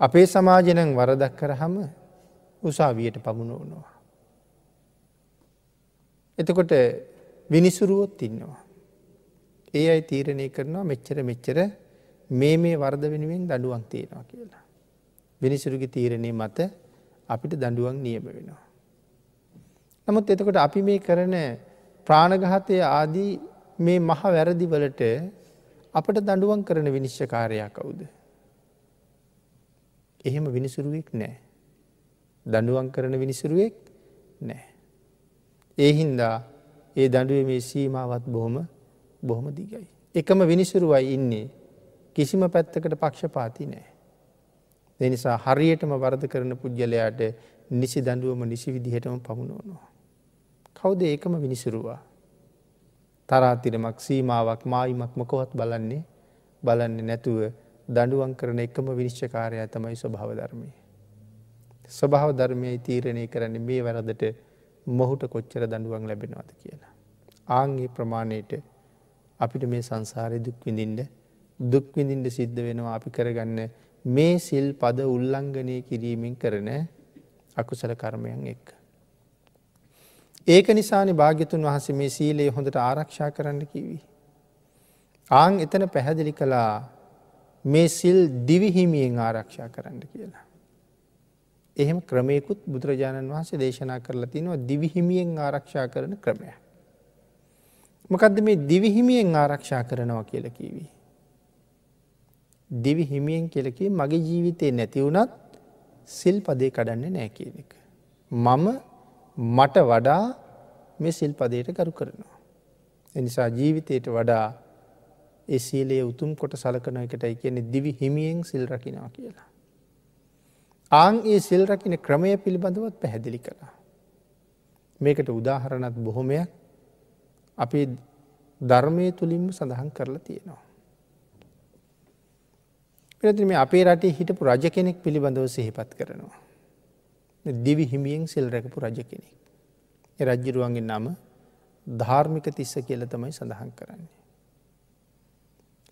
අපේ සමාජනං වරදක් කරහම උසාවියට පමුණුවනවා. එතකොට විනිසුරුවොත් ඉන්නවා. ඒ අයි තීරණය කරනවා මෙච්චර මෙච්චර මේ මේ වර්ධ වෙනුවෙන් දඩුවන් තියෙනවා කියලා. විනිසුරුගි තීරණය මත අපිට දඩුවන් නියම වෙනවා. නමුත් එතකොට අපි මේ කරන ප්‍රාණගහතය ආදී මේ මහ වැරදිවලට අපට දඩුවන් කරන විනිශ්චකාරයා කවුද. එහෙම විනිසුරුවෙක් නෑ. දඩුවන් කරන විනිසුරුවෙක් නෑ. ඒ හින්දා ඒ දඩුව මේ සීමාවත් බොහොම බොහොම දිගයි. එකම විනිසුරුවයි ඉන්නේ කිසිම පැත්තකට පක්ෂපාති නෑ. දෙනිසා හරියටම වරද කරන පුද්ගලයාට නිසි දඩුවම නිසි විදිහටම පමුණුවනවා. කවුද ඒකම විනිසුරුවා. තරාතිරමක් සීමාවක් මායිමක් මොකොවත් බලන්නේ බලන්නේ නැතුව දඩුවන් කරන එකම විනිශ්චකාරය තමයි ස්වභාව ධර්මය. ස්වභාව ධර්මය තීරණය කරන්නේ මේ වැරදට මොහුට කොච්චර දඩුවන් ලැබෙනවාද කියලා. ආංගේ ප්‍රමාණයට අපිට මේ සංසාරය දුක්විඳින්ට දුක්විඳින්ට සිද්ධ වෙනවා අපි කරගන්න මේ සිල් පද උල්ලංඝනය කිරීමෙන් කරන අකුසල කර්මයන් එක්ක. ඒක නිසානි භාග්‍යතුන් වහස මේ සීලයේ හොඳට ආරක්ෂා කරන්න කිවී. ආං එතන පැහැදිලි කළා මේ සිල් දිවිහිමියෙන් ආරක්ෂා කරන්න කියලා. එහෙම ක්‍රමයකුත් බුදුරජාණන් වහන්සේ දේශනා කරලා තිනවා දිවිහිමියෙන් ආරක්ෂා කරන ක්‍රමය. මොකදද මේ දිවිහිමියෙන් ආරක්ෂා කරනවා කියල කිවී. දිවි හිමියෙන් කෙලකි මගේ ජීවිතය නැති වුණත් සිල් පදේ කඩන්නේ නෑ කියන එක. මම මට වඩා මේ සිල් පදයට කරු කරනවා. එනිසා ජීවිතයට වඩා ඒ සීලයේ උතුම් කොට සලකන එකටයි කියන්නේ දිවි හිමියෙන් සිල් රකිනවා කියලා. ආං ඒ සිල් රකින ක්‍රමය පිළිබඳවත් පැහැදිලි කළා. මේකට උදාහරණත් බොහොමයක් අපේ ධර්මය තුළින්ම සඳහන් කරලා තියෙනවා. පිරති මේ අපේ රටේ හිටපු රජ කෙනෙක් පිළිබඳව සිහිපත් කරනවා. දිවි හිමියෙන් සිල් රැකපු රජ කෙනෙක්. රජ්ජිරුවන්ගේ නම ධාර්මික තිස්ස කියල තමයි සඳහන් කරන්නේ.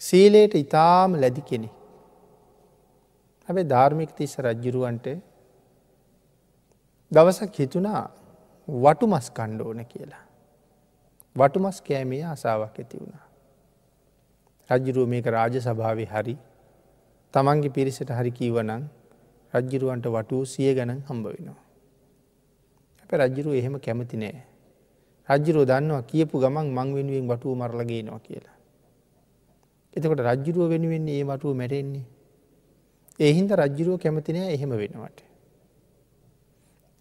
සීලයට ඉතාම ලැදි කෙනෙ. හැබැ ධර්මික තිස්ස රජ්ජිරුවන්ට දවසක් හිතුනා වටු මස් කණ්ඩෝන කියලා. වටුමස් කෑමේ අසාාවක් ඇති වුණා. රජ්ජිරුව මේක රාජ සභාව හරි තමන්ගේ පිරිසට හරි කීවනං රජ්ජිරුවන්ට වටූ සිය ගැන හම්බ වෙනවා. අප රජ්ජිරුව එහෙම කැමති නෑ. රජ්ජිරෝ දන්නවා කියපු ගමන් මං වෙනුවෙන් වටුව මරලගේනවා කියලා. එතකොට රජ්ජිරුව වෙනුවෙන්නේ ඒ වටුව මැරෙන්නේ. එහින්ද රජ්ජිරුව කැමතිනෑ එහෙම වෙනවට.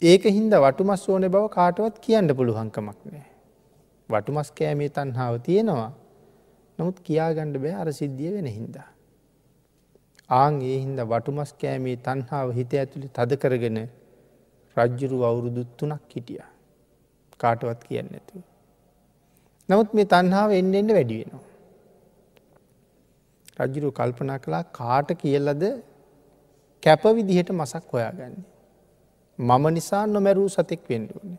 ඒක හින්ද වටුමස් ඕන බව කාටවත් කියන්න පුළුවන්කමක් නෑ. වටුමස් කෑමේ තන්හාාව තියෙනවා නමුත් කියාගණ්ඩ බෑ අර සිද්ධිය වෙන හින්දා. ආං ඒ හින්ද වටුමස් කෑමේ තන්හාාව හිත ඇතුළි තද කරගෙන රජ්ජුරු අවුරුදුත් තුනක් හිටිය. කාටවත් කියන්න ඇතුව. නමුත් මේ තන්හාාව එන්න එන්න වැඩියෙනවා. රජ්ජුරු කල්පනා කළා කාට කියල්ලද කැපවිදිහට මසක් හොයාගන්නේ. මම නිසා නොමැරූ සතෙක් වෙන්ඩුවනේ.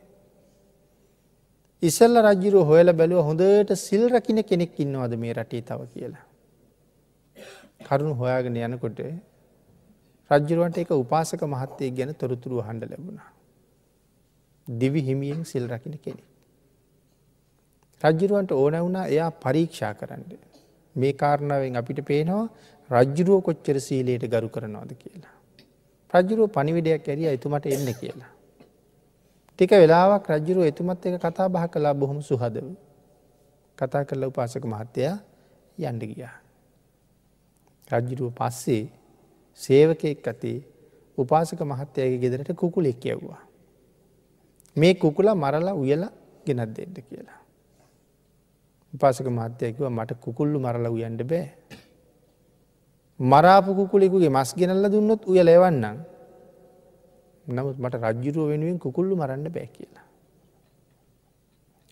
ඉසල්ල රජ්ජුරු හොයල බැලුව හොඳට සිල් රකින කෙනෙක් ඉන්නවද මේ රටේ තව කියලා. කරුණු හොයාගෙන යනකොට රජ්ජුරුවන්ට එක උපාසක මහත්තය ගැන තොරතුරු හඬ ලැබුණා. දිවි හිමියෙන් සිල් රකින කෙනෙ. රජ්ජුරුවන්ට ඕන වුණා එයා පරීක්ෂා කරන්න. මේ කාරණාවෙන් අපිට පේනවා රජ්ජුරුව කොච්චර සීලයට ගරු කරනවාද කියලා. රජ්ජුරුව පනිවිඩයක් ඇරිය එතුමට එන්න කියලා. ටික වෙලාවක් රජ්ජුරුව එතුමත් එක කතා බහ කලා බොහොම සුහදව. කතා කරල උපාසක මහත්තයා යන්ඩ ගියා. රජ්ජුරුව පස්සේ සේවකෙක් අතේ උපාසක මහත්තයගේ ගෙදරට කුකුලෙක් යව්වා. මේ කුකුලා මරලා උයලා ගෙනත් දෙන්න කියලා. උපාසක මහත්තයකිව මට කුකුල්ලු මරලා උයන්ට බෑ. මරාපු කුකුලෙකුගේ මස් ගෙනල්ල දුන්නොත් උය ලෙවන්නම්. නමුත් මට රජ්ජුරුව වෙනුවෙන් කුකුල්ලු මරන්න බෑ කියලා.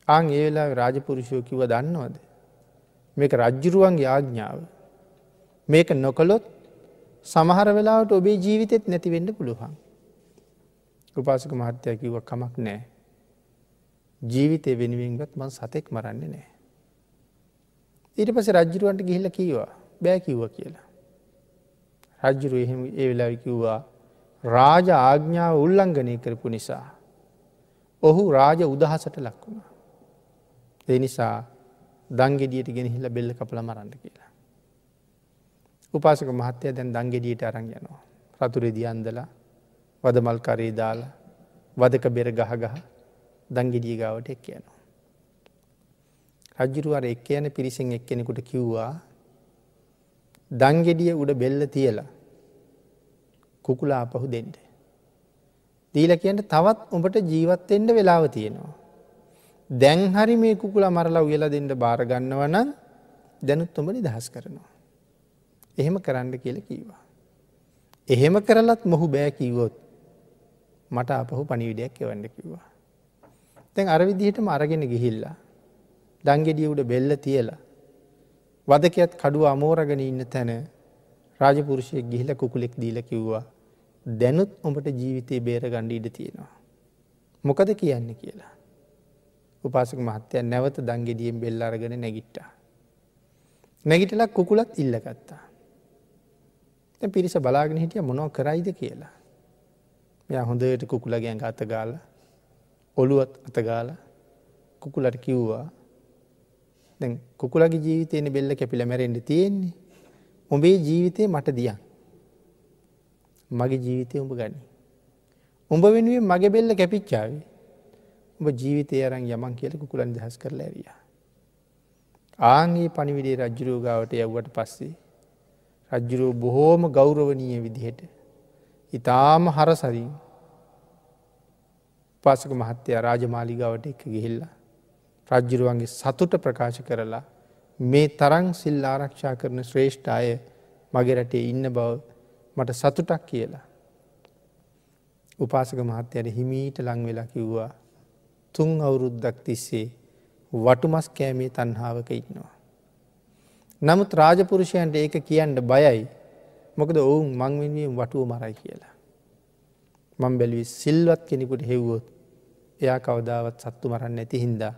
ආං ඒවෙලා රාජපුරුෂයෝ කිව දන්නවද. මේක රජ්ජුරුවන්ගේ ආග්ඥාව. මේක නොකළොත් සමහර වෙලාවට ඔබේ ජීවිතෙත් නැතිවෙන්න පුළුවන්. උපාසක මහත්තය කිව්ව කමක් නෑ. ජීවිතය වෙනුවෙන්ගත් මන් සතෙක් මරන්නේ නෑ. ඊට පස රජ්ජරුවන්ට ගිහිල්ල කීවා බෑ කිව්ව කියලා. රජ්ජුරු එහෙම ඒ වෙලා කිව්වා රාජ ආග්ඥාව උල්ලංඝනය කරපු නිසා. ඔහු රාජ උදහසට ලක් වුණා. ඒ නිසා දංගෙඩියට ගෙනහිල්ල බෙල්ල කපල මරන්න කියලා. උපාසක මහත්තය දැන් දංගෙඩියට අරං යනවා. රතුරෙදි අන්දලා වදමල් කරේ දාලා වදක බෙර ගහ ගහ දංගෙඩිය ගාවට එක් යනවා. රජ්ජුරුවර එක් යන පිරිසෙන් එක්කෙනෙකුට කිව්වා දංගෙඩිය උඩ බෙල්ල තියලා කුකුලා අපහු දෙන්ට. දීල කියන්න තවත් උඹට ජීවත්තෙන්ට වෙලාව තියෙනවා. දැන් හරි මේ කුකුලා මරලා උයලා දෙන්න භාරගන්නවන දැනුත් උඹ නිදහස් කරනවා. එහෙම කරන්න කියල කීවා. එහෙම කරලත් මොහු බෑ කිව්වොත් මට අපහු පනිවිඩයක් එවන්න කිව්වා. තැන් අරවිදිහට අරගෙන ගිහිල්ලා දංගෙඩිය උඩ බෙල්ල තියලා වදකයත් කඩුව අමෝරගෙන ඉන්න තැන රාජපුරුෂය ගිහිල කුකුලෙක් දීල කිව්වා දැනුත් ඔඹට ජීවිතය බේර ගණ්ඩ ඉඩ තියෙනවා. මොකද කියන්න කියලා. උපාසක මහත්තය නැවත දංගෙඩියෙන් බෙල්ල අරගෙන නැගිට්ටා. නැගිටලක් කුකුලත් ඉල්ලගත්තා. පිරිස බලාගෙන හිටිය මොනෝ කරයිද කියලා. මෙයා හොඳට කුකුලගෑන් අතගාල ඔළුවත් අතගාල කුකුලට කිව්වා දැන් කුකුලගේ ජීවිතයන බෙල්ල කැපිල මැරෙන්ට තියෙන්නේ. උඹේ ජීවිතය මට දියන්. මගේ ජීවිතය උඹ ගනි. උඹ වෙනුවෙන් මගේ බෙල්ල කැපිච්චාවේ. උඹ ජීවිතය අරන් යමන් කියල කුකුලන් දහස් කරලා ඇරිය. ආන්ගේ පනිවිඩේ රජ්ජුරෝගාවට යව්වට පස්සේ. රජ්ජුරෝ බොහෝම ගෞරවනීය විදිහට. ඉතාම හරසරින් පාසක මහත්තය රාජමාලිගාවට එක ගිහිල්ලා. රජ්ජුරුවන්ගේ සතුට ප්‍රකාශ කරලා මේ තරං සිල් ආරක්ෂා කරන ශ්‍රේෂ්ඨ අය මගේ රටේ ඉන්න බව මට සතුටක් කියලා. උපාසක මහත්තයට හිමීට ලං වෙලා කිව්වා තුන් අවුරුද්දක් තිස්සේ වටුමස් කෑමේ තන්හාාවක ඉන්නවා. නමුත් රාජපුරුෂයන්ට ඒක කියන්න බයයි මොකද ඔවුන් මංවෙන්වීම වටුව මරයි කියලා. මං බැලවි සිල්වත් කෙනෙකුට හෙව්වොත් එයා කවදාවත් සත්තු මරන්න ඇති හින්දා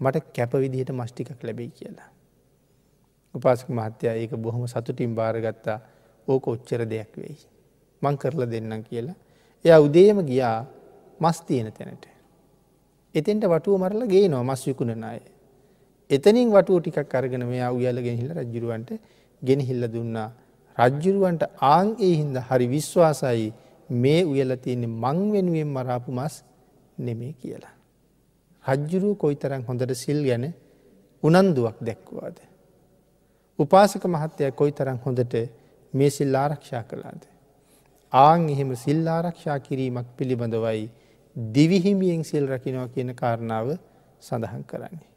මට කැප විදිහට මස්්ටිකක් ලැබෙයි කියලා. උපාසක මහත්තයා ඒක බොහොම සතුටින් භාරගත්තා ඕක ඔච්චර දෙයක් වෙයි. මං කරලා දෙන්නම් කියලා. එයා උදේම ගියා මස් තියෙන තැනට. එතෙන්ට වටුව මරල ගේ නො මස් විකුණන අය. එතනින් වටුව ටිකක් අරගෙන මෙයා උයල ගෙනහිල රජ්ජුරුවන්ට ගෙනහිල්ල දුන්නා. රජ්ජුරුවන්ට ආං ඒ හින්ද හරි විශ්වාසයි මේ උයල තියන්නේ මං වෙනුවෙන් මරාපු මස් නෙමේ කියලා. රජ්ජුරුව කොයි තරම් හොඳට සිල් ගැන උනන්දුවක් දැක්වාද. උපාසක මහත්තය කොයි තරම් හොඳට මේ සිල් ආරක්ෂා කළාද. ආං එහෙම සිල් ආරක්ෂා කිරීමක් පිළිබඳවයි දිවිහිමියෙන් සිල් රකිනවා කියන කාරණාව සඳහන් කරන්නේ.